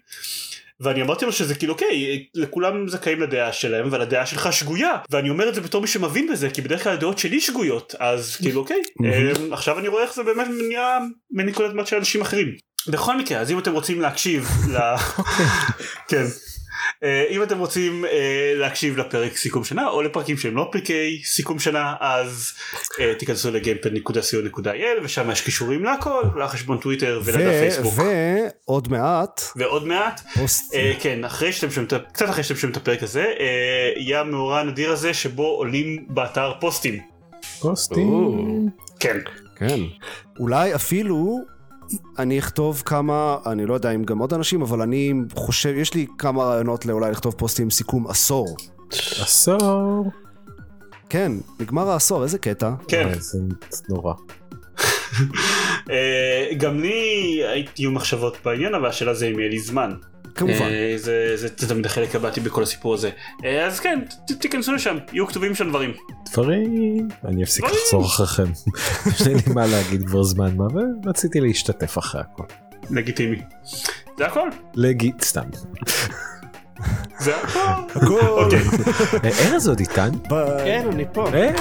ואני אמרתי לו שזה כאילו אוקיי לכולם זכאים לדעה שלהם אבל הדעה שלך שגויה ואני אומר את זה בתור מי שמבין בזה כי בדרך כלל הדעות שלי שגויות אז כאילו אוקיי (laughs) אה, עכשיו אני רואה איך זה באמת נראה מנקודת מבט של אנשים אחרים. בכל מקרה אז אם אתם רוצים להקשיב ל... (laughs) כן. אה, אם אתם רוצים אה, להקשיב לפרק סיכום שנה או לפרקים שהם לא פרקי סיכום שנה אז אה, תיכנסו לגיימפד.co.il ושם יש קישורים להכל לחשבון טוויטר ולדף ו- פייסבוק. ועוד מעט, ועוד מעט. כן אחרי שאתם שומעים קצת אחרי שאתם שומעים את הפרק הזה יהיה המאורע הנדיר הזה שבו עולים באתר פוסטים. פוסטים. כן. כן. אולי אפילו אני אכתוב כמה, אני לא יודע אם גם עוד אנשים, אבל אני חושב, יש לי כמה רעיונות לאולי לכתוב פוסטים סיכום עשור. עשור. כן, נגמר העשור, איזה קטע. כן וואי, זה נורא. (laughs) אה, גם לי היו מחשבות בעניין אבל השאלה זה אם יהיה לי זמן כמובן. אה, זה, זה, זה תמיד החלק הבאתי בכל הסיפור הזה אה, אז כן ת, תיכנסו לשם יהיו כתובים שם דברים דברים. אני אפסיק. לחזור אחריכם. (laughs) יש לי מה להגיד כבר זמן מה ורציתי להשתתף אחרי הכל. לגיטימי זה הכל להגיד סתם. זה הכל (laughs) הכל. אוקיי אה, ארז עוד איתן? כן אני פה. אה,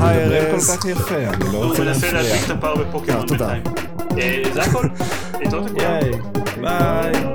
היי, ארז. כל כך יפה אני לא הוא רוצה מנסה להפריע. להדביק את הפער בפוקימון אה. בינתיים אה, זה הכל (laughs) להתראות לכולם ביי. ביי.